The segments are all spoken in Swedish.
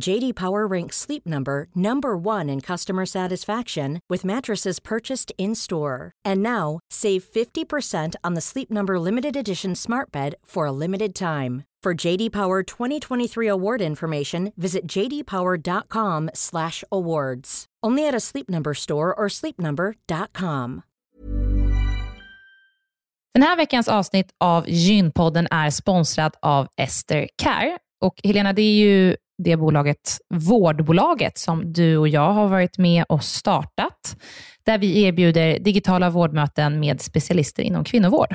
JD Power ranks Sleep Number number 1 in customer satisfaction with mattresses purchased in-store. And now, save 50% on the Sleep Number limited edition Smart Bed for a limited time. For JD Power 2023 award information, visit jdpower.com/awards. Only at a Sleep Number store or sleepnumber.com. Den här veckans avsnitt av Gynpodden är sponsrad av Ester Care. Och Helena, det är ju det bolaget, vårdbolaget, som du och jag har varit med och startat, där vi erbjuder digitala vårdmöten med specialister inom kvinnovård.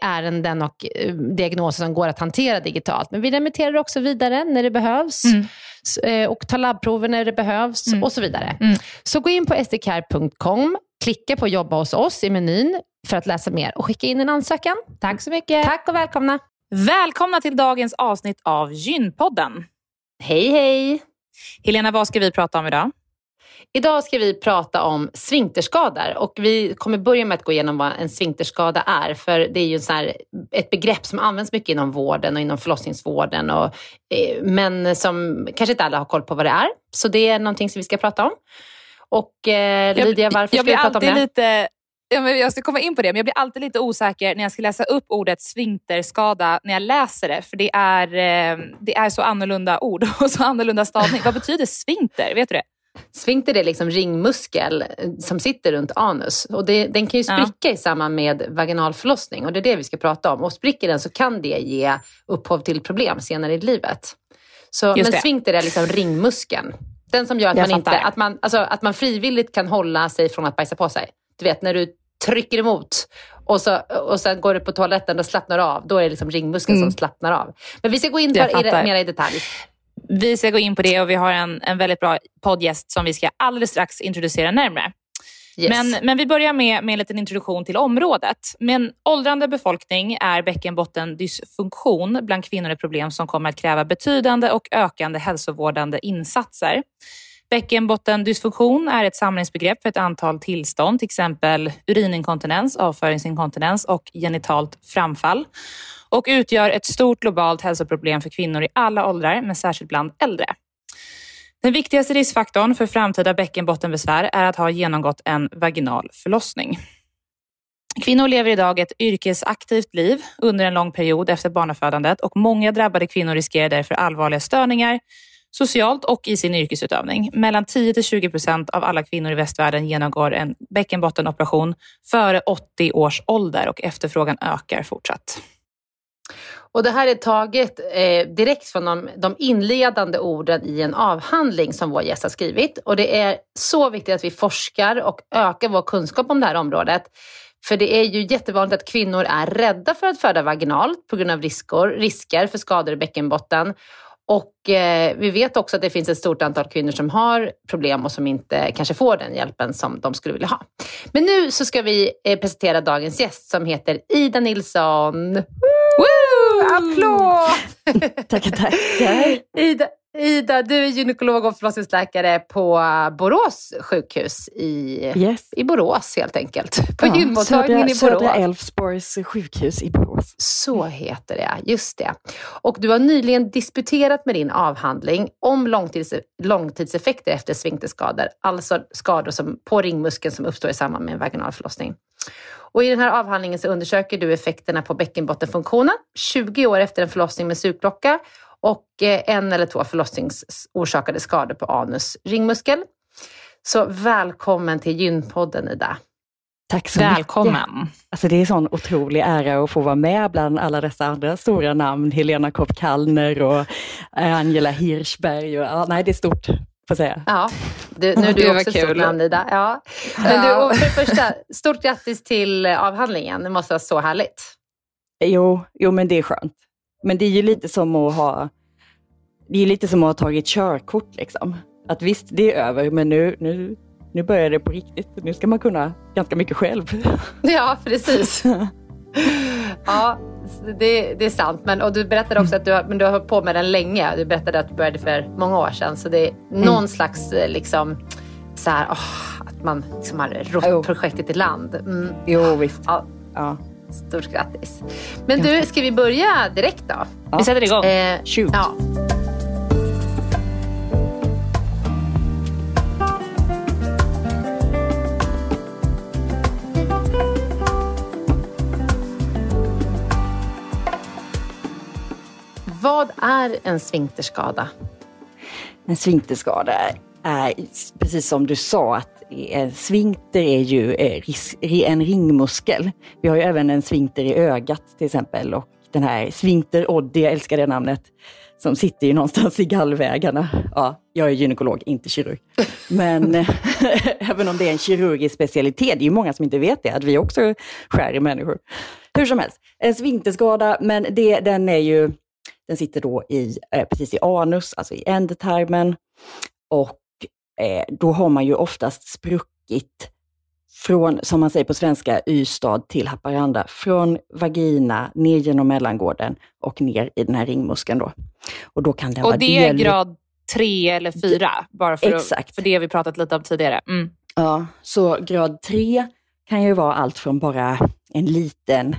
ärenden och eh, diagnoser som går att hantera digitalt. Men vi remitterar också vidare när det behövs mm. Eh, och tar labbprover när det behövs mm. och så vidare. Mm. Så gå in på sdcare.com, klicka på jobba hos oss i menyn för att läsa mer och skicka in en ansökan. Tack så mycket. Tack och välkomna. Välkomna till dagens avsnitt av Gynpodden. Hej hej. Helena, vad ska vi prata om idag? Idag ska vi prata om sfinkterskador och vi kommer börja med att gå igenom vad en sfinkterskada är. För det är ju så ett begrepp som används mycket inom vården och inom förlossningsvården. Och, eh, men som kanske inte alla har koll på vad det är. Så det är någonting som vi ska prata om. Och eh, Lydia, varför jag, jag ska vi prata om det? Lite... Ja, men jag ska komma in på det, men jag blir alltid lite osäker när jag ska läsa upp ordet sfinkterskada när jag läser det. För det är, eh, det är så annorlunda ord och så annorlunda stavning. Vad betyder sfinkter? Vet du det? Sfinkter är liksom ringmuskel som sitter runt anus och det, den kan ju spricka ja. i samband med vaginal förlossning och det är det vi ska prata om. Och spricker den så kan det ge upphov till problem senare i livet. Så, men sfinkter är liksom ringmuskeln. Den som gör att man, inte, att, man, alltså, att man frivilligt kan hålla sig från att bajsa på sig. Du vet när du trycker emot och, så, och sen går du på toaletten och slappnar av. Då är det liksom ringmuskeln mm. som slappnar av. Men vi ska gå in på det mer i detalj. Vi ska gå in på det och vi har en, en väldigt bra poddgäst som vi ska alldeles strax introducera närmare. Yes. Men, men vi börjar med, med en liten introduktion till området. Med en åldrande befolkning är bäckenbottendysfunktion bland kvinnor ett problem som kommer att kräva betydande och ökande hälsovårdande insatser. Bäckenbottendysfunktion är ett samlingsbegrepp för ett antal tillstånd, till exempel urininkontinens, avföringsinkontinens och genitalt framfall och utgör ett stort globalt hälsoproblem för kvinnor i alla åldrar, men särskilt bland äldre. Den viktigaste riskfaktorn för framtida bäckenbottenbesvär är att ha genomgått en vaginal förlossning. Kvinnor lever idag ett yrkesaktivt liv under en lång period efter barnafödandet och många drabbade kvinnor riskerar därför allvarliga störningar socialt och i sin yrkesutövning. Mellan 10 till 20 procent av alla kvinnor i västvärlden genomgår en bäckenbottenoperation före 80 års ålder och efterfrågan ökar fortsatt. Och det här är taget eh, direkt från de, de, inledande orden i en avhandling som vår gäst har skrivit. Och det är så viktigt att vi forskar och ökar vår kunskap om det här området. För det är ju jättevanligt att kvinnor är rädda för att föda vaginalt på grund av risker, risker för skador i bäckenbotten. Och eh, vi vet också att det finns ett stort antal kvinnor som har problem och som inte kanske får den hjälpen som de skulle vilja ha. Men nu så ska vi eh, presentera dagens gäst som heter Ida Nilsson. Woo! Applåd! tackar, tackar. Ida, Ida, du är gynekolog och förlossningsläkare på Borås sjukhus i, yes. i Borås helt enkelt. På ja, gynmottagningen i Borås. Södra Älvsborgs sjukhus i Borås. Så heter det, just det. Och du har nyligen disputerat med din avhandling om långtids, långtidseffekter efter sfinkterskador, alltså skador som, på ringmuskeln som uppstår i samband med en vaginal förlossning. Och I den här avhandlingen så undersöker du effekterna på bäckenbottenfunktionen 20 år efter en förlossning med sugklocka och eh, en eller två förlossningsorsakade skador på anus ringmuskel. Så välkommen till Gynpodden Ida. Tack så Välkommen. mycket. Alltså det är en sån otrolig ära att få vara med bland alla dessa andra stora namn. Helena Kopp-Kallner och eh, Angela Hirschberg. Och, ja, nej, det är stort, får säga. Ja, du, nu är du också stort namn Ida. Ja. Men du, för det första, stort grattis till avhandlingen. Det måste vara så härligt. Jo, jo men det är skönt. Men det är ju lite som att ha, det är lite som att ha tagit körkort. Liksom. Att visst, det är över, men nu, nu, nu börjar det på riktigt. Nu ska man kunna ganska mycket själv. Ja, precis. Ja, det, det är sant. Men, och du berättade också att du har, men du har hållit på med den länge. Du berättade att du började för många år sedan. Så det är någon mm. slags liksom, så här, oh, att man liksom har rott projektet i land. Mm. Jo, visst. Ja. ja. Stort grattis. Men du, ska vi börja direkt då? Ja. Vi sätter igång. Eh, Shoot. Ja. Vad är en sfinkterskada? En sfinkterskada är, precis som du sa, att en svinkter är ju eh, en ringmuskel. Vi har ju även en svinkter i ögat till exempel och den här svinkter Oddi, jag älskar det namnet, som sitter ju någonstans i gallvägarna. Ja, jag är gynekolog, inte kirurg. Men eh, även om det är en kirurgisk specialitet, det är ju många som inte vet det, att vi också skär i människor. Hur som helst, en sfinkterskada, men det, den är ju, den sitter då i, eh, precis i anus, alltså i ändtarmen. Och eh, då har man ju oftast spruckit från, som man säger på svenska, Ystad till Haparanda, från vagina ner genom mellangården och ner i den här ringmuskeln. Då. Och, då kan den och det är grad tre eller fyra, bara för, Exakt. Att, för det vi pratat lite om tidigare. Mm. Ja, så grad tre kan ju vara allt från bara en liten,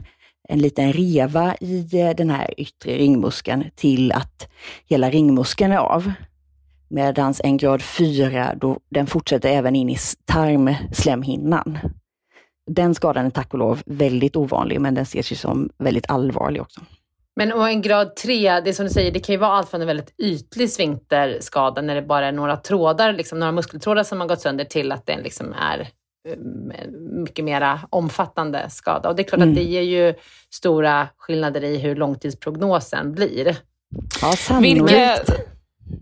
en liten reva i eh, den här yttre ringmuskeln till att hela ringmuskeln är av. Medan en grad 4, då, den fortsätter även in i tarmslemhinnan. Den skadan är tack och lov väldigt ovanlig, men den ses ju som väldigt allvarlig också. Men och en grad 3, det är som du säger, det kan ju vara allt från en väldigt ytlig sfinkterskada när det bara är några trådar, liksom några muskeltrådar som har gått sönder till att den liksom är mycket mera omfattande skada. Och det är klart mm. att det ger ju stora skillnader i hur långtidsprognosen blir. Ja, sannolikt. Vilka,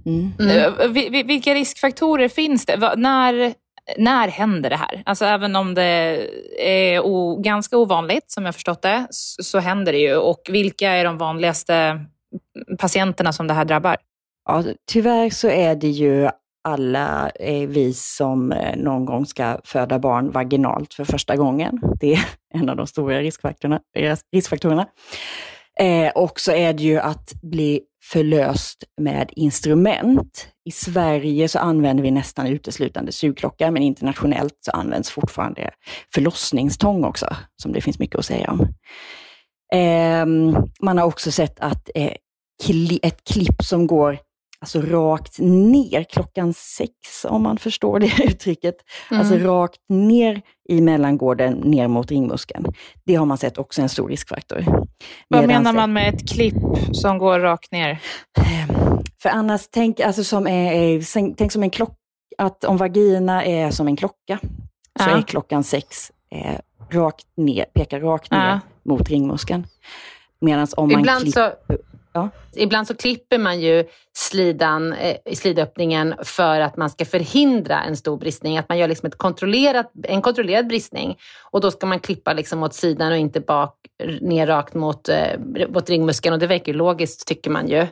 Mm. Mm. Vilka riskfaktorer finns det? När, när händer det här? Alltså även om det är o, ganska ovanligt, som jag förstått det, så, så händer det ju. Och vilka är de vanligaste patienterna som det här drabbar? Ja, tyvärr så är det ju alla eh, vi som eh, någon gång ska föda barn vaginalt för första gången. Det är en av de stora riskfaktorerna. riskfaktorerna. Eh, och så är det ju att bli förlöst med instrument. I Sverige så använder vi nästan uteslutande sugklocka, men internationellt så används fortfarande förlossningstång också, som det finns mycket att säga om. Eh, man har också sett att eh, ett klipp som går alltså rakt ner klockan sex, om man förstår det uttrycket. Mm. Alltså rakt ner i mellangården, ner mot ringmuskeln. Det har man sett också en stor riskfaktor. Vad Medans- menar man med ett klipp som går rakt ner? För annars, tänk, alltså som är, tänk som en klocka, att om vagina är som en klocka, så Ja. är klockan sex eh, rakt ner, pekar rakt ner Ja. mot ringmuskeln. Medan om man Ibland klipper... så, Ja. ibland så klipper man ju slidan eh, i slidöppningen för att man ska förhindra en stor bristning. Att man gör liksom ett kontrollerat, en kontrollerad bristning. Och då ska man klippa liksom åt sidan och inte bak, ner rakt mot, eh, mot ringmuskeln. Och det verkar ju logiskt tycker man ju. Eh,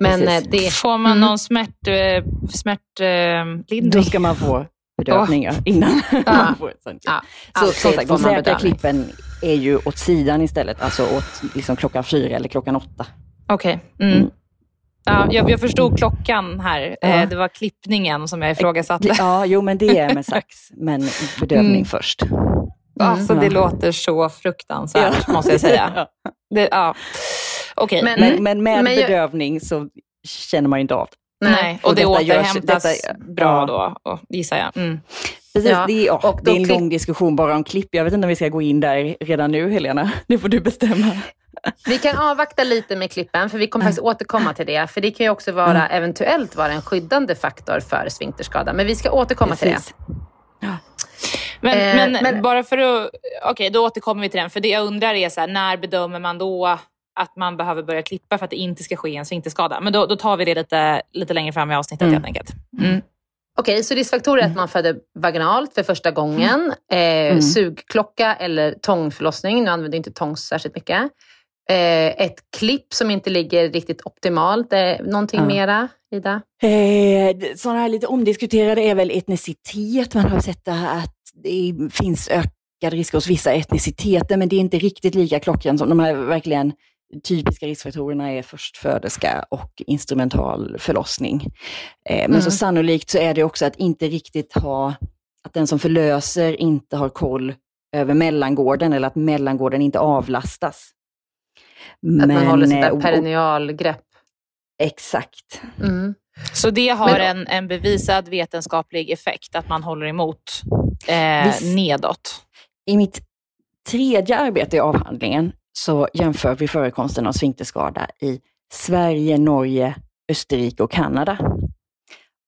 Men eh, det, Får man Mm. någon smärt, eh, smärtlindring? Då ska man få bedövning ja, innan man får ett sånt. ja, Så som sagt, de säkra klippen är ju åt sidan istället, alltså åt liksom klockan fyra eller klockan åtta. Okej. Mm. Mm. Ja, jag, jag förstod klockan här. Ja. Eh, Det var klippningen som jag ifrågasatte. Ja, jo men det är med sax, men bedövning Mm. först. Alltså, det Ja. låter så fruktansvärt, måste jag säga. Ja. Det, ja. Okej. Men- Mm. Men, men med Men jag- bedövning så känner man ju inte av det. Nej, och, Och det detta görs- återhämtas detta- bra ja. då, gissar jag. Mm. Precis, Ja, det, är, ja, och det är en lång diskussion bara om klipp. Jag vet inte om vi ska gå in där redan nu, Helena. Det får du bestämma. Vi kan avvakta lite med klippen, för vi kommer faktiskt återkomma till det. För det kan ju också vara, eventuellt vara en skyddande faktor för sfinkterskada. Men vi ska återkomma till det. Precis. Men, Eh, men, men- bara för att... Okej, då återkommer vi till den. För det jag undrar är så här, när bedömer man då att man behöver börja klippa för att det inte ska ske en sfinkterskada? Men då, då tar vi det lite, lite längre fram i avsnittet Mm. helt enkelt. Mm. Okej, så riskfaktorer är att man föder vaginalt för första gången, eh, Mm. sugklocka eller tångförlossning. Nu använder jag inte tång särskilt mycket. Eh, ett klipp som inte ligger riktigt optimalt. Eh, någonting Ja. mera, Ida? Eh, sådana här lite omdiskuterade är väl etnicitet. Man har sett att det finns ökad risk hos vissa etniciteter, men det är inte riktigt lika klockrent som de här verkligen typiska riskfaktorerna är förstföderska och instrumental förlossning. Eh, men Mm. så sannolikt så är det också att inte riktigt ha, att den som förlöser inte har koll över mellangården eller att mellangården inte avlastas. Att man håller sitt eh, där perinealgrepp. Exakt. Mm. Så det har Men- en, en bevisad vetenskaplig effekt, att man håller emot eh, Visst. nedåt. I mitt tredje arbete i avhandlingen så jämför vi förekomsten av sfinkterskada i Sverige, Norge, Österrike och Kanada.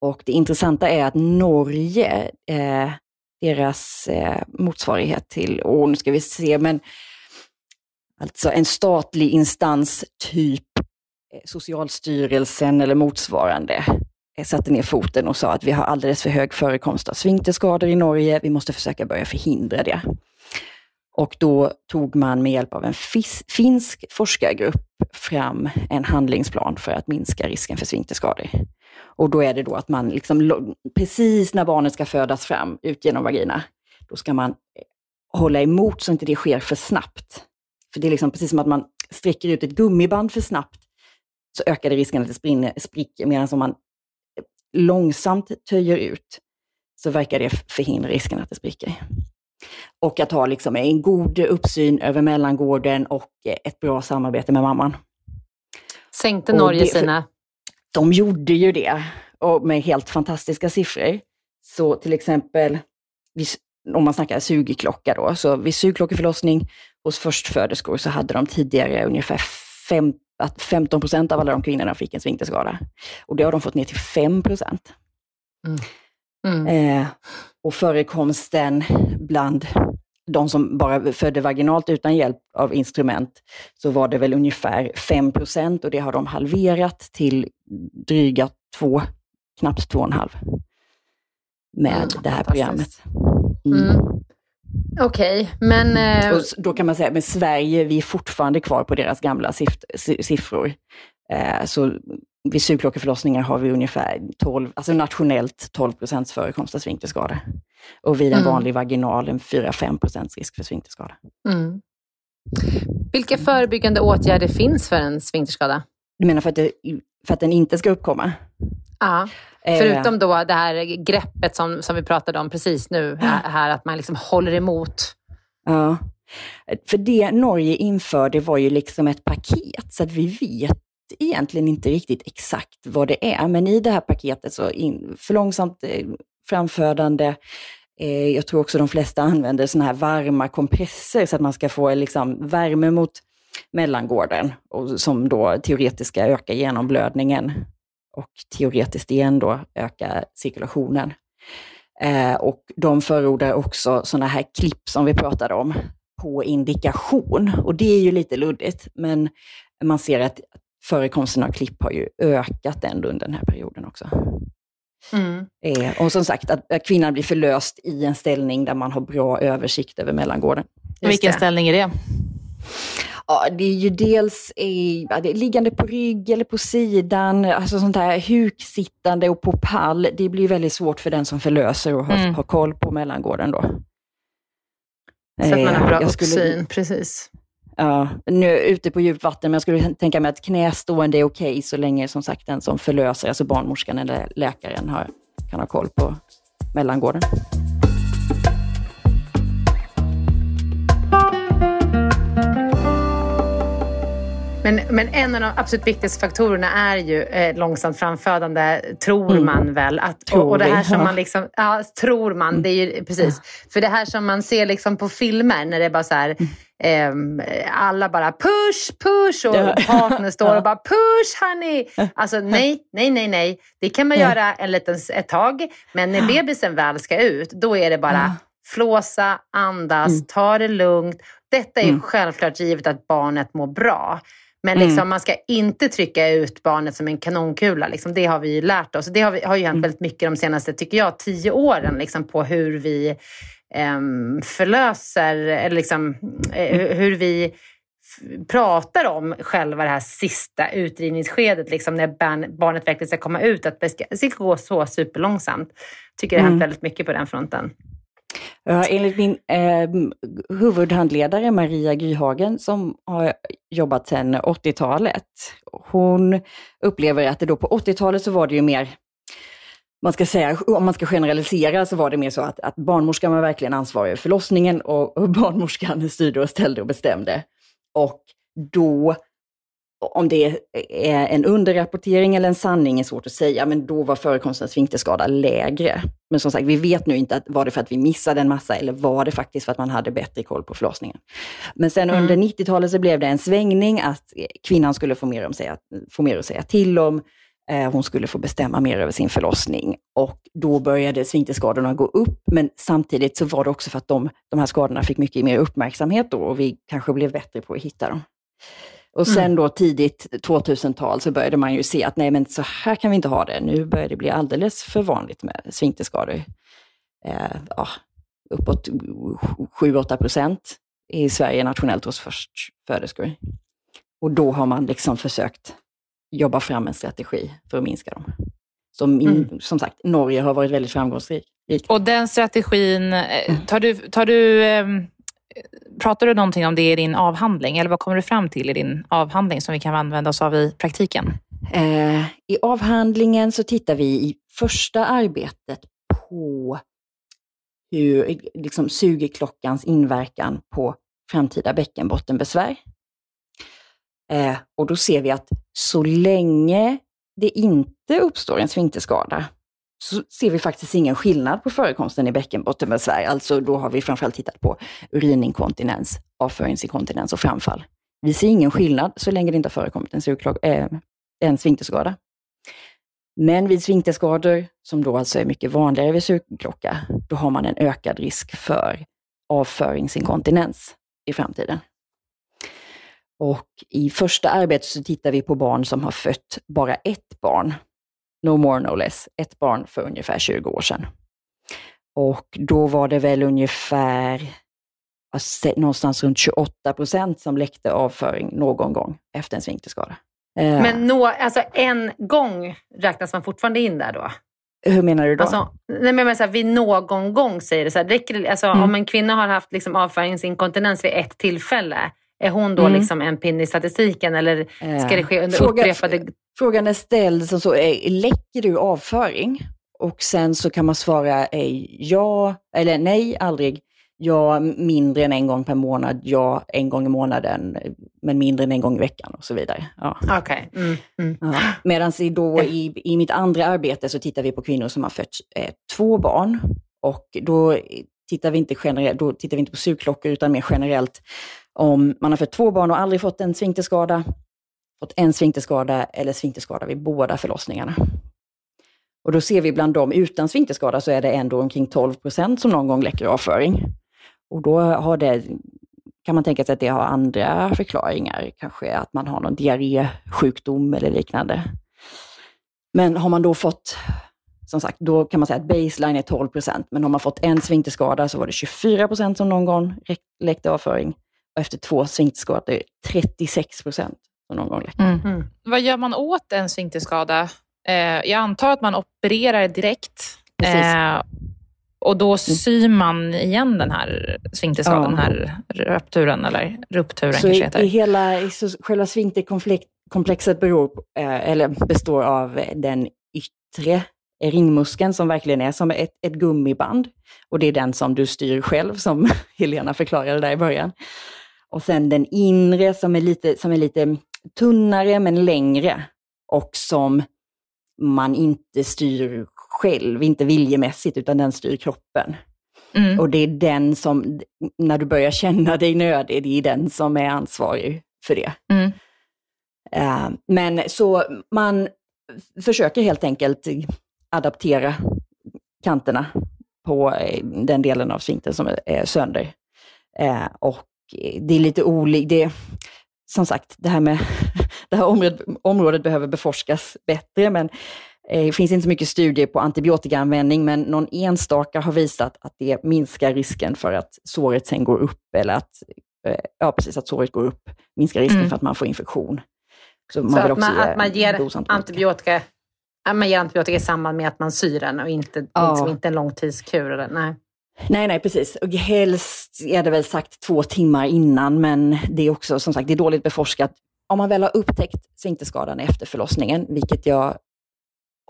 Och det intressanta är att Norge, eh, deras eh, motsvarighet till, och nu ska vi se, men alltså en statlig instans, typ eh, Socialstyrelsen eller motsvarande, eh, satte ner foten och sa att vi har alldeles för hög förekomst av sfinkterskador i Norge, vi måste försöka börja förhindra det. Och då tog man med hjälp av en finsk forskargrupp fram en handlingsplan för att minska risken för sfinkterskador. Och då är det då att man, liksom, precis när barnet ska födas fram ut genom vagina, då ska man eh, hålla emot så inte det sker för snabbt. För det är liksom precis som att man sträcker ut ett gummiband för snabbt, så ökar det risken att det sprinner, spricker, medan om man eh, långsamt töjer ut, så verkar det förhindra risken att det spricker. Och att ha liksom en god uppsyn över mellangården och ett bra samarbete med mamman. Sänkte Norge det- sina... De gjorde ju det, och med helt fantastiska siffror. Så till exempel, om man snackar sugklocka då, så vid sugklockeförlossning hos förstföderskor så hade de tidigare ungefär fem, att 15 procent av alla de kvinnorna fick en sfinkterskada. Och det har de fått ner till 5 procent. Mm. Eh, och förekomsten bland de som bara födde vaginalt utan hjälp av instrument, så var det väl ungefär 5 procent och det har de halverat till dryga två, knappt två och en halv med Mm, det här programmet. Mm. Mm. Okej, men... Eh, Och då kan man säga, men Sverige, vi är fortfarande kvar på deras gamla siff- si- siffror. Eh, så vid sugklockeförlossningar har vi ungefär 12, alltså nationellt 12 procents förekomst av sfinkterskada. Och vid en Mm. vanlig vaginal en 4-5 procents risk för sfinkterskada. mm. Vilka förebyggande åtgärder finns för en sfinkterskada? Du menar för att, det, för att den inte ska uppkomma? Ja. Eh, Förutom då det här greppet som, som vi pratade om precis nu, här, här att man liksom håller emot. Ja. För det Norge införde var ju liksom ett paket, så att vi vet egentligen inte riktigt exakt vad det är, men i det här paketet så in, för långsamt framförande. framfödande, eh, jag tror också de flesta använder sådana här varma kompresser så att man ska få liksom värme mot mellangården, och som då teoretiskt ska öka genomblödningen och teoretiskt igen då öka cirkulationen. Eh, och de förordar också sådana här klipp som vi pratade om på indikation. Och det är ju lite luddigt, men man ser att förekomsten av klipp har ju ökat ändå under den här perioden också. Mm. Eh, och som sagt, att, kvinnan blir förlöst i en ställning där man har bra översikt över mellangården. Vilken det. ställning är det? Ja, det är ju dels i, ja, det är liggande på rygg eller på sidan, alltså sånt här huksittande och på pall. Det blir väldigt svårt för den som förlöser att ha, mm. ha koll på mellangården då. Så att man har bra eh, uppsyn, skulle, precis. Ja, nu ute på djupt vatten, men jag skulle tänka mig att knästående är okej okay, så länge som sagt den som förlöser, alltså barnmorskan eller läkaren, har, kan ha koll på mellangården. Men, men en av de absolut viktigaste faktorerna är ju eh, långsamt framfödande, tror mm. man väl. Att, och, och, det här som man liksom, ja, tror man, mm. det är ju precis. För det här som man ser liksom på filmer när det är bara så här, eh, alla bara push, push och ja. partner står och bara push honey. Alltså nej, nej, nej, nej. Det kan man göra en liten, ett tag. Men när bebisen väl ska ut, då är det bara flåsa, andas, mm. ta det lugnt. Detta är mm. självklart givet att barnet mår bra. Men mm. liksom, mm. man ska inte trycka ut barnet som en kanonkula. Liksom. Det har vi ju lärt oss. Det har, vi, har ju hänt mm. väldigt mycket de senaste, tycker jag, tio åren liksom, på hur vi förlöser, eller liksom, eh, hur vi pratar om själva det här sista utdrivningsskedet, liksom när barnet verkligen ska komma ut, att det ska, gå så superlångsamt. Jag tycker det har hänt mm. väldigt mycket på den fronten. Ja, enligt min eh, huvudhandledare Maria Gyhagen som har jobbat sedan 80-talet, hon upplever att det då på 80-talet så var det ju mer man ska säga, om man ska generalisera så var det mer så att, att barnmorskan var verkligen ansvarig för förlossningen och, och barnmorskan styrde och ställde och bestämde. Och då om det är en underrapportering eller en sanning är svårt att säga, men då var förekomsten av sfinkterskada lägre. Men som sagt, vi vet nu inte, att, var det för att vi missade en massa eller var det faktiskt för att man hade bättre koll på förlossningen. Men sen mm. under 90-talet så blev det en svängning att kvinnan skulle få mer, om säga, få mer att säga till om. Eh, hon skulle få bestämma mer över sin förlossning och då började sfinkterskadorna gå upp, men samtidigt så var det också för att de, de här skadorna fick mycket mer uppmärksamhet då och vi kanske blev bättre på att hitta dem. Och sen mm. då tidigt 2000-tal så började man ju se att nej men så här kan vi inte ha det. Nu börjar det bli alldeles för vanligt med sfinkterskador. Eh, ja, uppåt 7-8 procent i Sverige nationellt hos förstföderskor. Och då har man liksom försökt jobba fram en strategi för att minska dem. Som, mm. som sagt, Norge har varit väldigt framgångsrikt. Och den strategin, eh, tar du, tar du ehm, Pratar du någonting om det i din avhandling eller vad kommer du fram till i din avhandling som vi kan använda oss av i praktiken? Eh, I avhandlingen så tittar vi i första arbetet på hur liksom, sugerklockans inverkan på framtida bäckenbottenbesvär. Eh, och då ser vi att så länge det inte uppstår en sfinkterskada så ser vi faktiskt ingen skillnad på förekomsten i bäckenbottenbesvär. Alltså då har vi framförallt tittat på urininkontinens, avföringsinkontinens och framfall. Vi ser ingen skillnad så länge det inte har förekommit en, äh, en sfinkterskada. Men vid sfinkterskador, som då alltså är mycket vanligare vid sugklocka, då har man en ökad risk för avföringsinkontinens i framtiden. Och i första arbetet så tittar vi på barn som har fött bara ett barn No more no less, ett barn för ungefär 20 år sedan. Och då var det väl ungefär någonstans runt 28 procent som läckte avföring någon gång efter en sfinkterskada. Eh. Men nå, alltså en gång räknas man fortfarande in där då? Hur menar du då? Alltså, nej men så här, vid någon gång säger det så här, räcker det, alltså, mm. om en kvinna har haft liksom, avföringsinkontinens vid ett tillfälle, är hon då mm. liksom en pinne i statistiken eller ska det ske under Fråga, upprepade Frågan är ställd som så, läcker du avföring? Och sen så kan man svara ja eller nej, aldrig. Ja, mindre än en gång per månad, ja, en gång i månaden, men mindre än en gång i veckan och så vidare. Ja. Okay. Mm, mm. Ja. Medan då i, i mitt andra arbete så tittar vi på kvinnor som har fött eh, två barn. Och då tittar vi inte generellt, då tittar vi inte på sugklockor utan mer generellt om man har fött två barn och aldrig fått en sfinkterskada, fått en sfinkterskada eller sfinkterskada vid båda förlossningarna. Och då ser vi bland dem utan sfinkterskada så är det ändå omkring 12 procent som någon gång läcker avföring. Och då har det, kan man tänka sig att det har andra förklaringar, kanske att man har någon diarrésjukdom eller liknande. Men har man då fått, som sagt, då kan man säga att baseline är 12 procent, men har man fått en sfinkterskada så var det 24 procent som någon gång läckte avföring. Och efter två sfinkterskador 36 procent som någon gång läckte. Mm. Mm. Vad gör man åt en sfinkterskada? Eh, jag antar att man opererar direkt. Eh, och då syr man igen den här sfinkterskadan, ja. den här rupturen eller rupturen så kanske heter. I hela, så själva sfinkterkomplexet beror, eh, eller består av den yttre ringmuskeln som verkligen är som ett, ett gummiband. Och det är den som du styr själv, som Helena förklarade där i början. Och sen den inre som är lite, som är lite tunnare men längre och som man inte styr själv, inte viljemässigt, utan den styr kroppen. Mm. Och det är den som, när du börjar känna dig nödig, det är den som är ansvarig för det. Mm. Uh, men så man försöker helt enkelt adaptera kanterna på eh, den delen av sfinkten som är, är sönder. Uh, och det är lite olika, som sagt, det här med det här området, området behöver beforskas bättre, men eh, det finns inte så mycket studier på antibiotikaanvändning, men någon enstaka har visat att det minskar risken för att såret sen går upp, eller att, eh, ja, precis, att såret går upp, minskar risken mm. för att man får infektion. Så, man så att, man, att man ger antibiotika. antibiotika man ger antibiotika i samband med att man syr den och inte, ja. liksom inte en långtidskur? Nej. Nej, nej, precis. Och helst är det väl sagt två timmar innan, men det är också som sagt det är dåligt beforskat. Om man väl har upptäckt sfinkterskadan efter förlossningen, vilket jag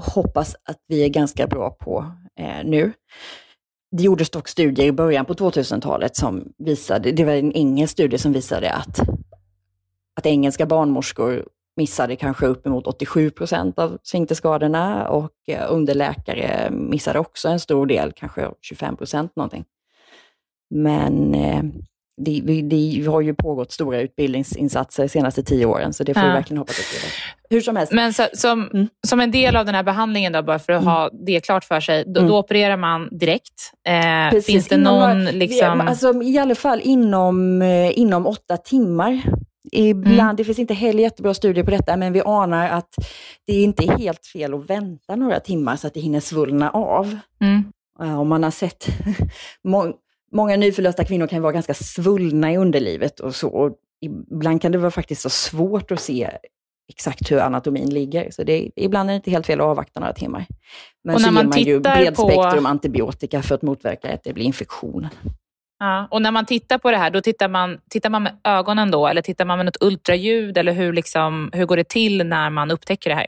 hoppas att vi är ganska bra på eh, nu. Det gjordes dock studier i början på 2000-talet som visade, det var en engelsk studie som visade att, att engelska barnmorskor missade kanske uppemot 87 procent av sfinkterskadorna och eh, underläkare missade också en stor del, kanske 25 procent någonting. Men eh, det, det, har ju pågått stora utbildningsinsatser de senaste tio åren, så det får ja. vi verkligen hoppas att det. Hur som helst. Men så, som, mm. som en del av den här behandlingen, då, bara för att mm. ha det klart för sig, då, mm. då opererar man direkt. Eh, finns det någon... liksom... alltså, I alla fall inom, eh, inom åtta timmar Ibland, mm. Det finns inte heller jättebra studier på detta, men vi anar att det inte är helt fel att vänta några timmar så att det hinner svullna av. Mm. Om man har sett, många nyförlösta kvinnor kan vara ganska svullna i underlivet och så. Och ibland kan det vara faktiskt så svårt att se exakt hur anatomin ligger. Så det, ibland är det inte helt fel att avvakta några timmar. Men och när så man ger man ju bredspektrum på... antibiotika för att motverka att det blir infektion. Ja, och när man tittar på det här, då tittar man, tittar man med ögonen då eller tittar man med något ultraljud eller hur, liksom, hur går det till när man upptäcker det här?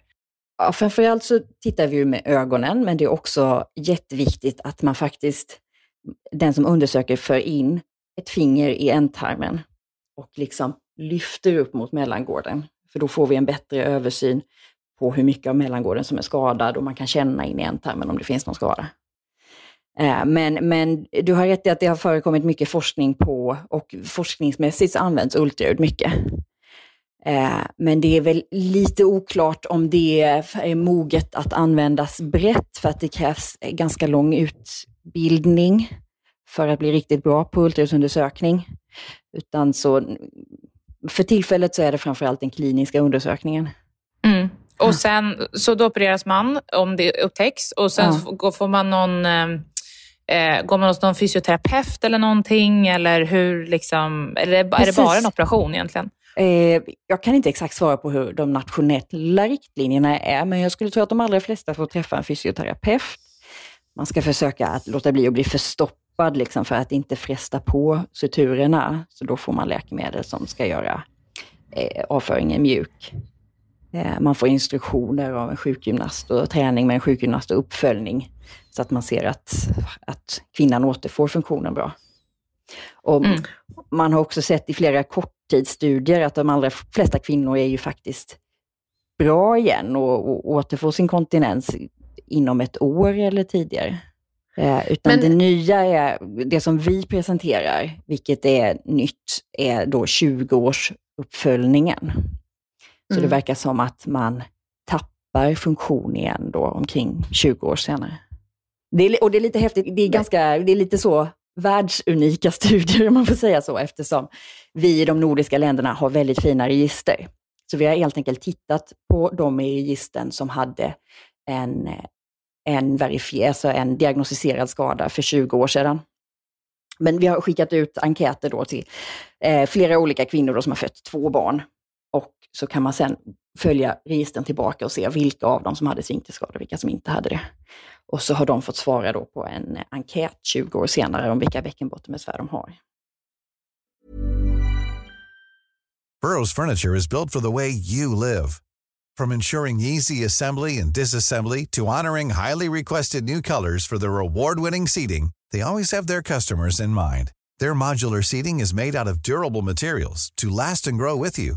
Ja, framförallt så tittar vi ju med ögonen, men det är också jätteviktigt att man faktiskt, den som undersöker, för in ett finger i ändtarmen och liksom lyfter upp mot mellangården. För då får vi en bättre översyn på hur mycket av mellangården som är skadad och man kan känna in i ändtarmen om det finns någon skada. Eh, men, men du har rätt i att det har förekommit mycket forskning på, och forskningsmässigt används ultraljud mycket. Eh, men det är väl lite oklart om det är moget att användas brett, för att det krävs ganska lång utbildning för att bli riktigt bra på ultraljudsundersökning. Utan så, för tillfället så är det framförallt den kliniska undersökningen. Mm. Och sen, så då opereras man om det upptäcks och sen ja. får man någon eh, går man hos någon fysioterapeut eller någonting? Eller, hur, liksom, eller är det bara en operation egentligen? Eh, jag kan inte exakt svara på hur de nationella riktlinjerna är, men jag skulle tro att de allra flesta får träffa en fysioterapeut. Man ska försöka att låta bli att bli förstoppad liksom, för att inte fresta på suturerna. Så då får man läkemedel som ska göra eh, avföringen mjuk. Eh, man får instruktioner av en sjukgymnast och träning med en sjukgymnast och uppföljning så att man ser att, att kvinnan återfår funktionen bra. Och mm. Man har också sett i flera korttidsstudier att de allra flesta kvinnor är ju faktiskt bra igen och, och återfår sin kontinens inom ett år eller tidigare. Eh, utan Men... det nya är, det som vi presenterar, vilket är nytt, är då 20-årsuppföljningen. Så mm. det verkar som att man tappar funktion igen då omkring 20 år senare. Det är, och det är lite häftigt, det är, ganska, det är lite så världsunika studier om man får säga så, eftersom vi i de nordiska länderna har väldigt fina register. Så vi har helt enkelt tittat på de i registren som hade en, en verifierad, alltså en diagnostiserad skada för 20 år sedan. Men vi har skickat ut enkäter då till eh, flera olika kvinnor som har fött två barn. Och så kan man sen följa registren tillbaka och se vilka av dem som hade sfinkterskador och vilka som inte hade det. Och så har de fått svara då på en enkät 20 år senare om vilka bäckenbottenbesvär de har. Burrows furniture is built for the way you live. From ensuring easy assembly and disassembly to honoring highly requested new colors for their award-winning seating, they always have their customers in mind. Their modular seating is made out of durable materials to last and grow with you.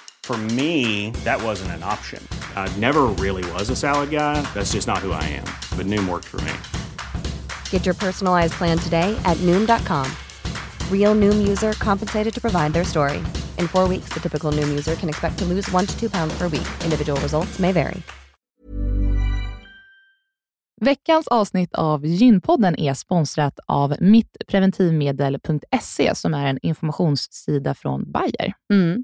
For me, that wasn't an option. I never really was a salad guy. That's just not who I am. But Noom worked for me. Get your personalized plan today at noom.com. Real noom user compensated to provide their story. In four weeks, the typical noom user can expect to lose one to two pounds per week. Individual results may vary. Veckans avsnitt av Gynpodden är sponsrat av mittpreventivmedel.se som är en informationssida från Bayer. Mm.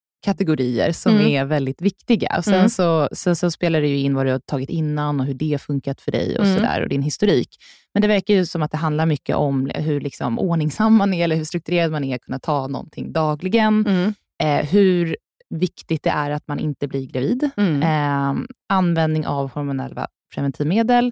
kategorier som mm. är väldigt viktiga. Och sen, mm. så, sen så spelar det ju in vad du har tagit innan och hur det funkat för dig och, mm. så där, och din historik. Men det verkar ju som att det handlar mycket om hur liksom ordningsam man är, eller hur strukturerad man är, att kunna ta någonting dagligen. Mm. Eh, hur viktigt det är att man inte blir gravid. Mm. Eh, användning av hormonella preventivmedel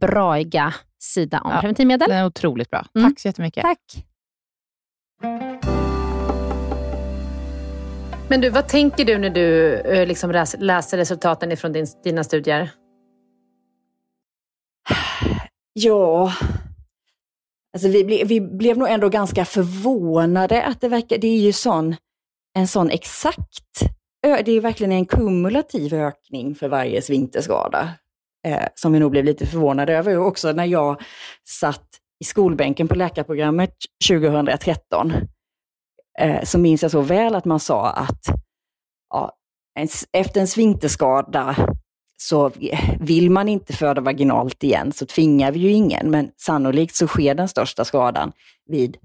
braiga sida om ja, preventivmedel. Den är otroligt bra. Mm. Tack så jättemycket. Tack. Men du, vad tänker du när du eh, liksom läser resultaten från din, dina studier? Ja, alltså vi, ble, vi blev nog ändå ganska förvånade att det verkar, det är ju sån, en sån exakt, det är verkligen en kumulativ ökning för varje svinterskada eh, som vi nog blev lite förvånade över. Och också när jag satt i skolbänken på läkarprogrammet 2013, eh, så minns jag så väl att man sa att ja, en, efter en svinterskada så vill man inte föda vaginalt igen så tvingar vi ju ingen, men sannolikt så sker den största skadan vid,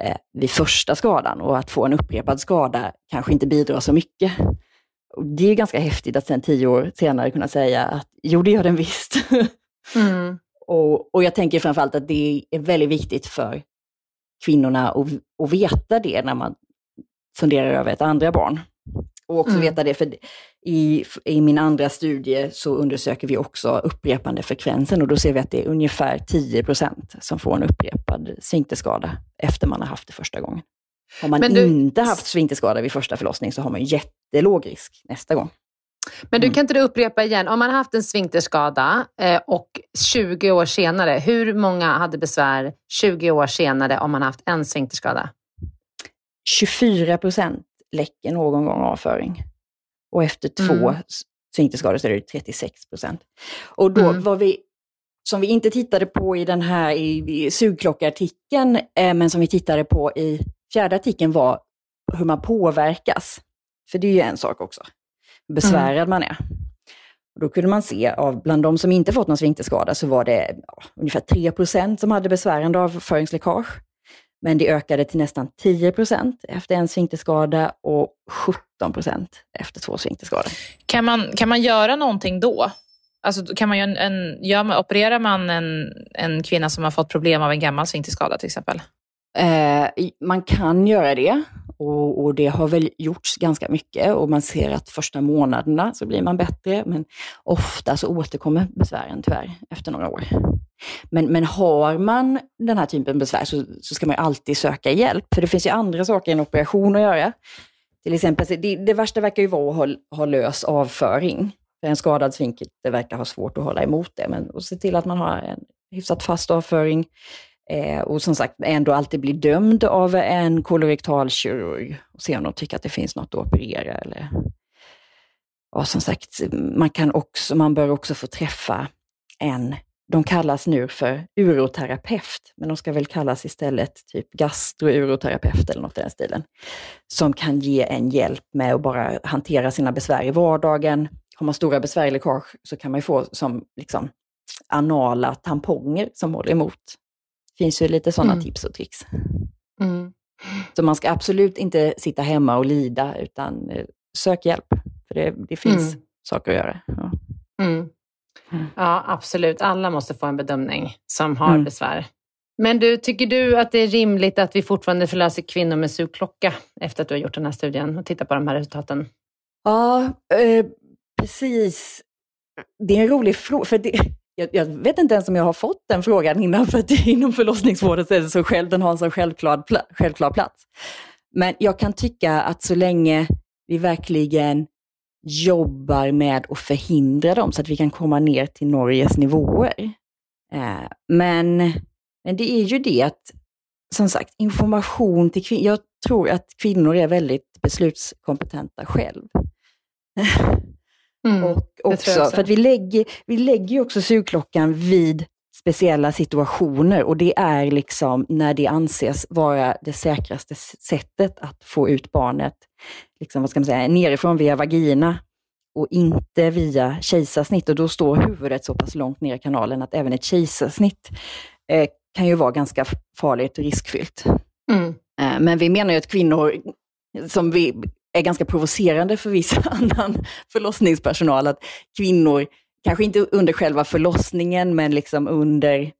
eh, vid första skadan och att få en upprepad skada kanske inte bidrar så mycket. Det är ganska häftigt att sen tio år senare kunna säga att jo, det gör den visst. Mm. och, och jag tänker framförallt att det är väldigt viktigt för kvinnorna att, att veta det när man funderar över ett andra barn. Och också mm. veta det, för i, i min andra studie så undersöker vi också upprepande frekvensen och då ser vi att det är ungefär 10% som får en upprepad sfinkterskada efter man har haft det första gången. Har man du... inte haft sfinkterskada vid första förlossning så har man jättelåg risk nästa gång. Men du, mm. kan inte du upprepa igen, om man har haft en sfinkterskada eh, och 20 år senare, hur många hade besvär 20 år senare om man haft en sfinkterskada? 24 procent läcker någon gång avföring. Och efter två mm. sfinkterskador så är det 36 procent. Och då mm. var vi, som vi inte tittade på i den här i, i sugklockartikeln, eh, men som vi tittade på i fjärde artikeln var hur man påverkas. För det är ju en sak också, besvärad mm. man är. Och då kunde man se, av, bland de som inte fått någon sfinkterskada, så var det ja, ungefär 3% som hade besvärande avföringsläckage. Men det ökade till nästan 10% efter en sfinkterskada och 17% efter två sfinkterskador. Kan man, kan man göra någonting då? Alltså, kan man en, en, gör, opererar man en, en kvinna som har fått problem av en gammal sfinkterskada till exempel? Eh, man kan göra det och, och, det har väl gjorts ganska mycket och man ser att första månaderna så blir man bättre, men ofta så återkommer besvären tyvärr efter några år. Men, men har man den här typen av besvär så, så ska man alltid söka hjälp, för det finns ju andra saker än operation att göra. Till exempel, det, det värsta verkar ju vara att ha, ha lös avföring. För en skadad svinkel det verkar ha svårt att hålla emot det, men att se till att man har en hyfsat fast avföring. Eh, och som sagt, ändå alltid bli dömd av en kolorektal kirurg och se om de tycker att det finns något att operera. Eller... Och som sagt, man, kan också, man bör också få träffa en, de kallas nu för uroterapeut, men de ska väl kallas istället typ gastrouroterapeut eller något i den stilen, som kan ge en hjälp med att bara hantera sina besvär i vardagen. Har man stora besvär i läckage så kan man få som liksom, anala tamponger som håller emot finns ju lite sådana mm. tips och tricks. Mm. Så man ska absolut inte sitta hemma och lida, utan eh, sök hjälp. För det, det finns mm. saker att göra. Ja. Mm. Mm. ja. absolut. Alla måste få en bedömning som har mm. besvär. Men du, tycker du att det är rimligt att vi fortfarande förlöser kvinnor med sugklocka efter att du har gjort den här studien och tittat på de här resultaten? Ja, eh, precis. Det är en rolig fråga. För det, jag, jag, vet inte ens om jag har fått den frågan innan, för att inom förlossningsvården så är det så själv, den har en så självklar, självklar plats. Men jag kan tycka att så länge vi verkligen jobbar med att förhindra dem så att vi kan komma ner till Norges nivåer. Eh, men, men det är ju det att, som sagt, information till kvinnor. Jag tror att kvinnor är väldigt beslutskompetenta själv. Mm, och också, för att vi lägger, vi lägger ju också sugklockan vid speciella situationer och det är liksom när det anses vara det säkraste sättet att få ut barnet, liksom, vad ska man säga, nerifrån via vagina och inte via kejsarsnitt. Och då står huvudet så pass långt ner i kanalen att även ett kejsarsnitt eh, kan ju vara ganska farligt och riskfyllt. Mm. Eh, men vi menar ju att kvinnor som vi är ganska provocerande för viss annan förlossningspersonal, att kvinnor, kanske inte under själva förlossningen, men liksom under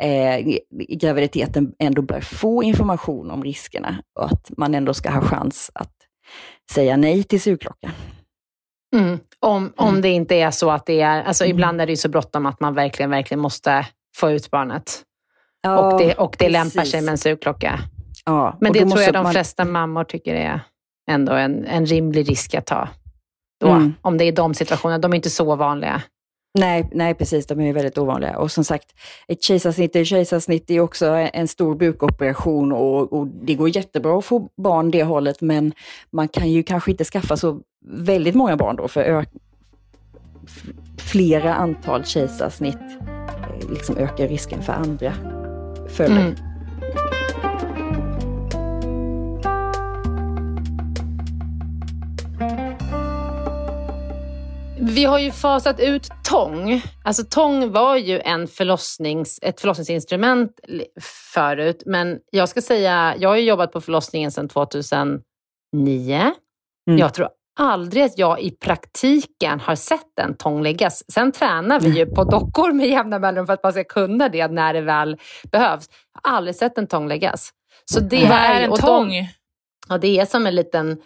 eh, graviditeten ändå bör få information om riskerna och att man ändå ska ha chans att säga nej till sugklockan. Mm. Om, om mm. det inte är så att det är, alltså mm. ibland är det ju så bråttom att man verkligen, verkligen måste få ut barnet. Ja, och det, och det lämpar sig med en sugklocka. Ja, Men det tror jag de man... flesta mammor tycker är ändå en, en rimlig risk att ta. Då, mm. Om det är de situationerna. De är inte så vanliga. Nej, nej, precis. De är väldigt ovanliga. Och som sagt, ett kejsarsnitt är kejsarsnitt är också en stor bukoperation och, och, det går jättebra att få barn det hållet, men man kan ju kanske inte skaffa så väldigt många barn då, för flera antal kejsarsnitt eh, liksom ökar risken för andra följder. Mm. Vi har ju fasat ut tång. Alltså tång var ju en förlossnings, ett förlossningsinstrument förut. Men jag ska säga, jag har ju jobbat på förlossningen sedan 2009. Mm. Jag tror aldrig att jag i praktiken har sett en tång läggas. Sen tränar vi ju på dockor med jämna mellanrum för att man ska kunna det när det väl behövs. Jag har aldrig sett en tång läggas. Så det Vad är en tång? De, ja, det är som en liten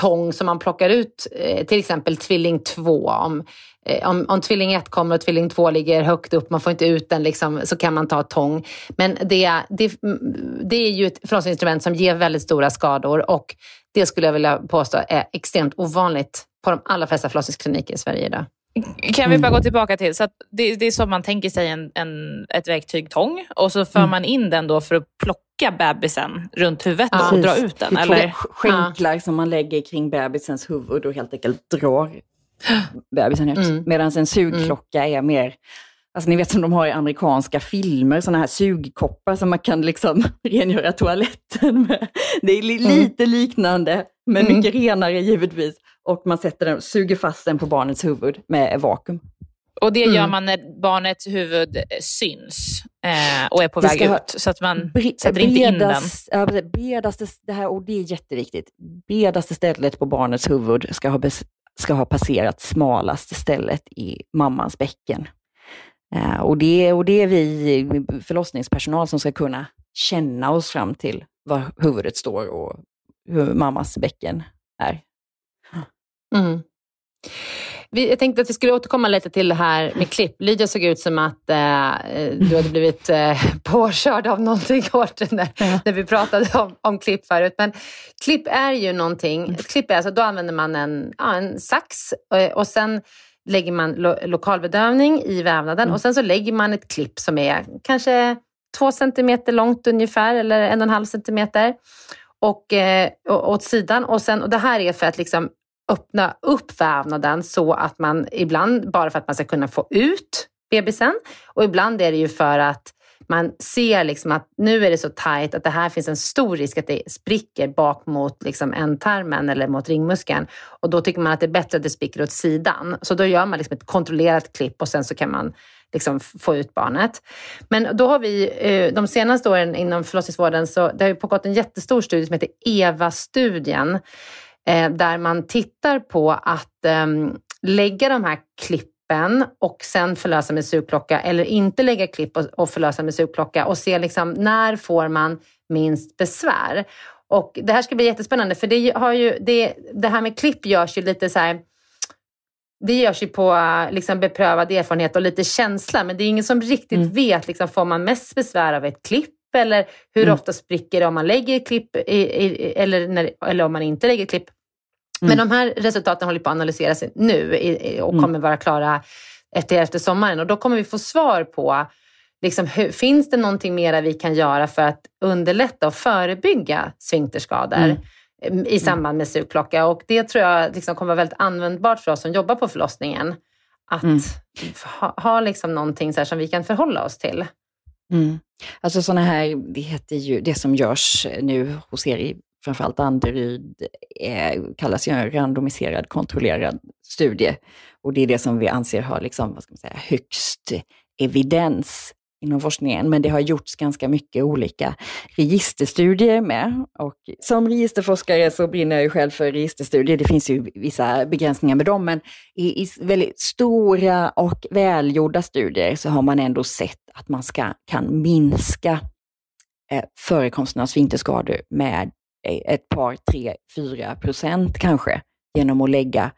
tång som man plockar ut, eh, till exempel tvilling 2. Om, eh, om, om tvilling 1 kommer och tvilling 2 ligger högt upp, man får inte ut den, liksom, så kan man ta tång. Men det, det, det är ju ett förlossningsinstrument som ger väldigt stora skador och det skulle jag vilja påstå är extremt ovanligt på de allra flesta förlossningskliniker i Sverige idag. Kan vi bara gå tillbaka till, så det, det, är som man tänker sig en, en, ett verktyg tång och så för mm. man in den då för att plocka bebisen runt huvudet ja. och dra ut den? Eller? Skänklar ja. som man lägger kring bebisens huvud och helt enkelt drar bebisen ut. Mm. Medan en sugklocka mm. är mer Alltså ni vet som de har i amerikanska filmer, sådana här sugkoppar som man kan liksom rengöra toaletten med. Det är mm. lite liknande, men mm. mycket renare givetvis. Och man sätter den, suger fast den på barnets huvud med vakuum. Och det gör mm. man när barnets huvud syns eh, och är på väg ut. Så att man sätter inte in den. Ja, bredaste, det här, och det är jätteviktigt. Bredaste stället på barnets huvud ska ha, ska ha passerat smalaste stället i mammans bäcken. Eh, och, det, och det är vi förlossningspersonal som ska kunna känna oss fram till var huvudet står och hur mammas bäcken är. Mm. Jag tänkte att vi skulle återkomma lite till det här med klipp. Lydia såg ut som att eh, du hade blivit eh, påkörd av någonting hårt när, ja. när vi pratade om, om klipp förut. Men klipp är ju någonting, ett klipp är alltså, då använder man en, ja, en sax och, eh, och sen lägger man lo lokalbedövning i vävnaden mm. och sen så lägger man ett klipp som är kanske två centimeter långt ungefär eller en och en halv centimeter och, eh, åt sidan. Och, sen, och det här är för att liksom öppna upp vävnaden så att man ibland bara för att man ska kunna få ut bebisen och ibland är det ju för att man ser liksom att nu är det så tajt att det här finns en stor risk att det spricker bak mot liksom ändtarmen eller mot ringmuskeln. Och då tycker man att det är bättre att det spricker åt sidan. Så då gör man liksom ett kontrollerat klipp och sen så kan man liksom få ut barnet. Men då har vi eh, de senaste åren inom förlossningsvården så det har ju pågått en jättestor studie som heter EVA-studien eh, där man tittar på att ehm, lägga de här klippen klippen och sen förlösa med sugklocka eller inte lägga klipp och, och förlösa med sugklocka och se liksom, när får man minst besvär. Och det här ska bli jättespännande för det, har ju, det, det här med klipp görs ju lite så här, det görs ju på liksom beprövad erfarenhet och lite känsla men det är ingen som riktigt mm. vet, liksom, får man mest besvär av ett klipp eller hur mm. ofta spricker det om man lägger klipp i, i, eller, när, eller om man inte lägger klipp. Men mm. de här resultaten håller på att analyseras nu och mm. kommer vara klara efter, efter sommaren och då kommer vi få svar på Liksom, hur, finns det någonting mer vi kan göra för att underlätta och förebygga sfinkterskador mm. mm. i samband med sugklocka? Och det tror jag liksom kommer vara väldigt användbart för oss som jobbar på förlossningen. Att mm. ha, ha liksom någonting så som vi kan förhålla oss till. Mm. Alltså sådana här, det heter ju, det som görs nu hos er i framförallt Danderyd, eh, kallas ju en randomiserad kontrollerad studie. Och det är det som vi anser har liksom, vad ska man säga, högst evidens inom forskningen, men det har gjorts ganska mycket olika registerstudier med. Och som registerforskare så brinner jag ju själv för registerstudier. Det finns ju vissa begränsningar med dem, men i, i väldigt stora och välgjorda studier så har man ändå sett att man ska, kan minska eh, förekomsten av sfinkterskador med ett par, tre, fyra procent kanske genom att lägga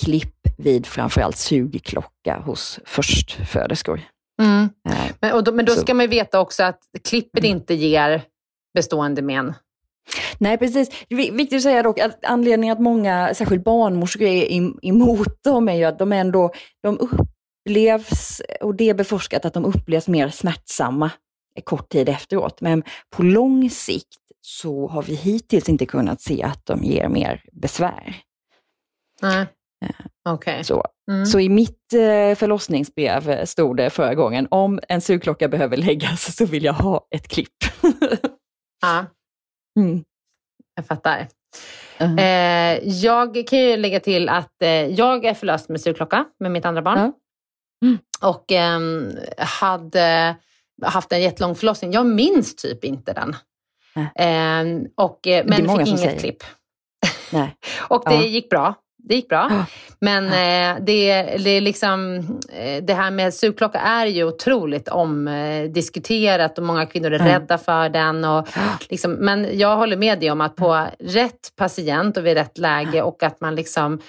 klipp vid framförallt sugklocka hos förstföderskor. Mm. Eh, men, då, men då ska man ju veta också att klippet mm. inte ger bestående men. Nej, precis. Viktigt att säga dock att anledningen att många, särskilt barnmorskor, är emot dem är ju att de ändå de upplevs, och det är beforskat, att de upplevs mer smärtsamma kort tid efteråt. Men på lång sikt så har vi hittills inte kunnat se att de ger mer besvär. Nej. Eh, okay. Så. Mm. så i mitt eh, förlossningsbrev stod det förra gången, om en sugklocka behöver läggas så vill jag ha ett klipp. ja, mm. jag fattar. Uh. Eh, jag kan ju lägga till att eh, jag är förlöst med sugklocka med mitt andra barn. Uh. Mm. Och eh, hade haft en jättelång förlossning. Jag minns typ inte den. Uh. och, men fick inget säger. klipp. Nej. och det gick bra det gick bra. Men eh, det, det, liksom, eh, det här med sugklocka är ju otroligt omdiskuterat och många kvinnor är mm. rädda för den. Och liksom, men jag håller med dig om att på rätt patient och vid rätt läge och att man liksom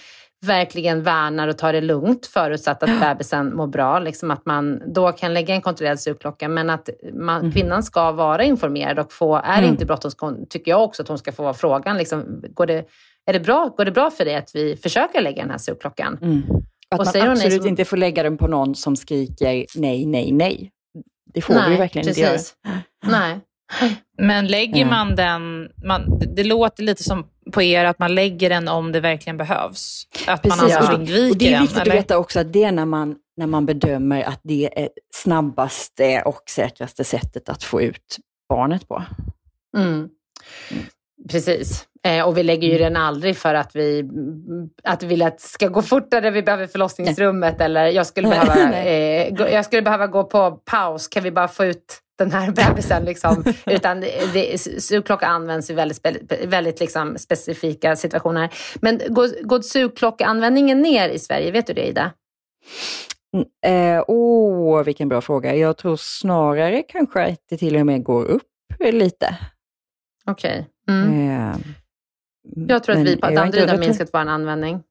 verkligen värnar och tar det lugnt förutsatt att bebisen mår bra. Liksom att man då kan lägga en kontrollerad sugklocka men att man, mm. kvinnan ska vara informerad och få, är det mm. inte bråttom tycker jag också att hon ska få frågan, liksom, går det är det bra, går det bra för dig att vi försöker lägga den här sugklockan? Mm. Att och man absolut nej, inte får lägga den på någon som skriker nej, nej, nej. Det får nej, vi verkligen precis. inte göra. Nej. Men lägger man den, man, det låter lite som på er att man lägger den om det verkligen behövs. Att Precis, man alltså undviker och det är viktigt den, att veta också att det är när man, när man bedömer att det är snabbaste och säkraste sättet att få ut barnet på. Mm. Precis. Eh, och vi lägger ju mm. den aldrig för att vi, att vi vill att det ska gå fortare, vi behöver förlossningsrummet Nej. eller jag skulle, behöva, eh, gå, jag skulle behöva gå på paus, kan vi bara få ut den här bebisen? Liksom. Utan sugklocka används i väldigt, väldigt liksom, specifika situationer. Men går, går sugklockeanvändningen ner i Sverige? Vet du det Ida? Mm, eh, oh, vilken bra fråga. Jag tror snarare kanske att det till och med går upp lite. Okej. Okay. Mm. Eh, jag tror att vi på Danderyd har minskat vår användning.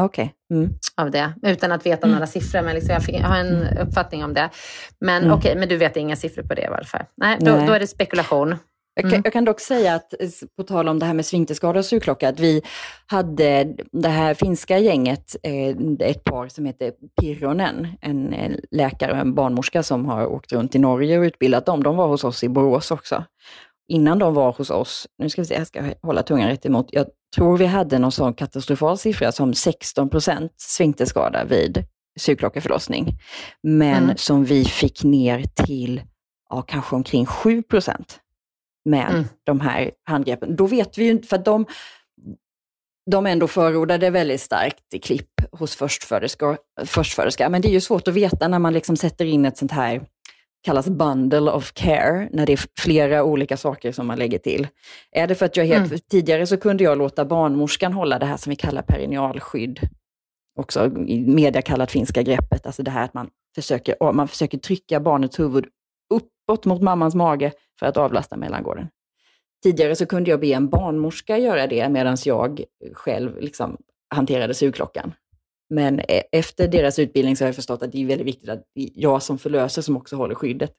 Okay. Mm. Av det, utan att veta mm. några siffror. Men liksom jag, fick, jag, har en mm. uppfattning om det. Men mm. okej, okay, men du vet inga siffror på det i alla fall? Nej, då, Nej. då är det spekulation. Jag kan, mm. jag kan, dock säga att, på tal om det här med sfinkterskada och sugklocka, att vi hade det här finska gänget, eh, ett par som heter Pirronen, en läkare och en barnmorska som har åkt runt i Norge och utbildat dem. De var hos oss i Borås också innan de var hos oss, nu ska vi se, jag ska hålla tungan rätt emot, jag tror vi hade någon sån katastrofal siffra som 16 procent sfinkterskada vid sugklockeförlossning. Men mm. som vi fick ner till ja, kanske omkring 7 procent med mm. de här handgreppen. Då vet vi ju inte, för de, de ändå förordade väldigt starkt i klipp hos förstföderska, förstföderska. Men det är ju svårt att veta när man liksom sätter in ett sånt här kallas bundle of care, när det är flera olika saker som man lägger till. Är det för att jag helt, mm. tidigare så kunde jag låta barnmorskan hålla det här som vi kallar perinealskydd, också i media kallat finska greppet, alltså det här att man försöker, man försöker trycka barnets huvud uppåt mot mammans mage för att avlasta mellangården. Tidigare så kunde jag be en barnmorska göra det medan jag själv liksom hanterade sugklockan. Men e, efter deras utbildning så har jag förstått att det är väldigt viktigt att jag som förlöser som också håller skyddet.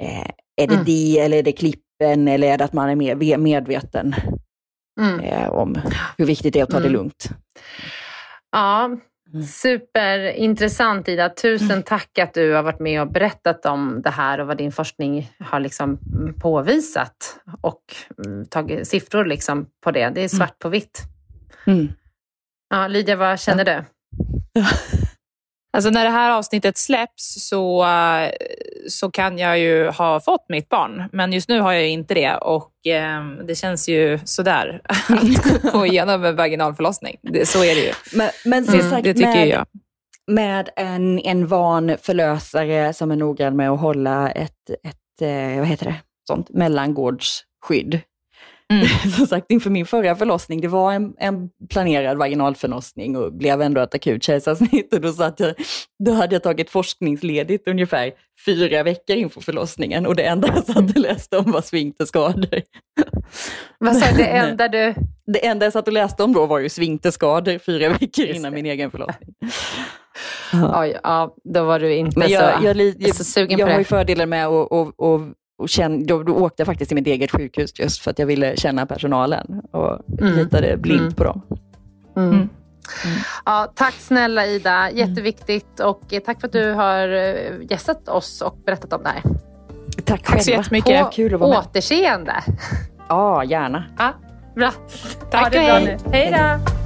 Eh, är det mm. det eller är det klippen eller är det att man är mer medveten mm. eh, om hur viktigt det är att ta mm. det lugnt? Ja, mm. superintressant Ida. Tusen mm. tack att du har varit med och berättat om det här och vad din forskning har liksom påvisat och mm, tagit siffror liksom på det. Det är svart på vitt. Ja, Lydia, vad känner du? Alltså när det här avsnittet släpps så, eh, så kan jag ju ha fått mitt barn, men just nu har jag inte det och eh, det känns ju sådär att gå igenom en vaginal förlossning. Det, så är det ju. Men, men som mm, sagt, det tycker med, jag. Med en, en van förlösare som är noggrann med att hålla ett, ett eh, vad heter det, sånt mellangårdsskydd Mm. Som sagt, inför min förra förlossning, det var en, en planerad vaginalförlossning och blev ändå ett akut kejsarsnitt. Och då, satt jag, då hade jag tagit forskningsledigt ungefär fyra veckor inför förlossningen och det enda jag satt och läste om var sfinkterskador. Vad sa det enda du... Det enda jag satt och läste om då var ju sfinkterskador fyra veckor innan min egen förlossning. Oj, ja, då var du inte Men jag, så, jag, jag, så sugen jag på det. Jag har ju fördelen med att och känn, då, då åkte jag faktiskt till mitt eget sjukhus just för att jag ville känna personalen och mm. litade blint mm. på dem. Mm. mm. Ja, tack snälla Ida, mm. jätteviktigt och tack för att du har eh, gästat oss och berättat om det här. Tack, tack så jättemycket. På Kul att vara med. återseende. Ja, gärna. Ja, bra. Tack ha det bra nu. Hej då.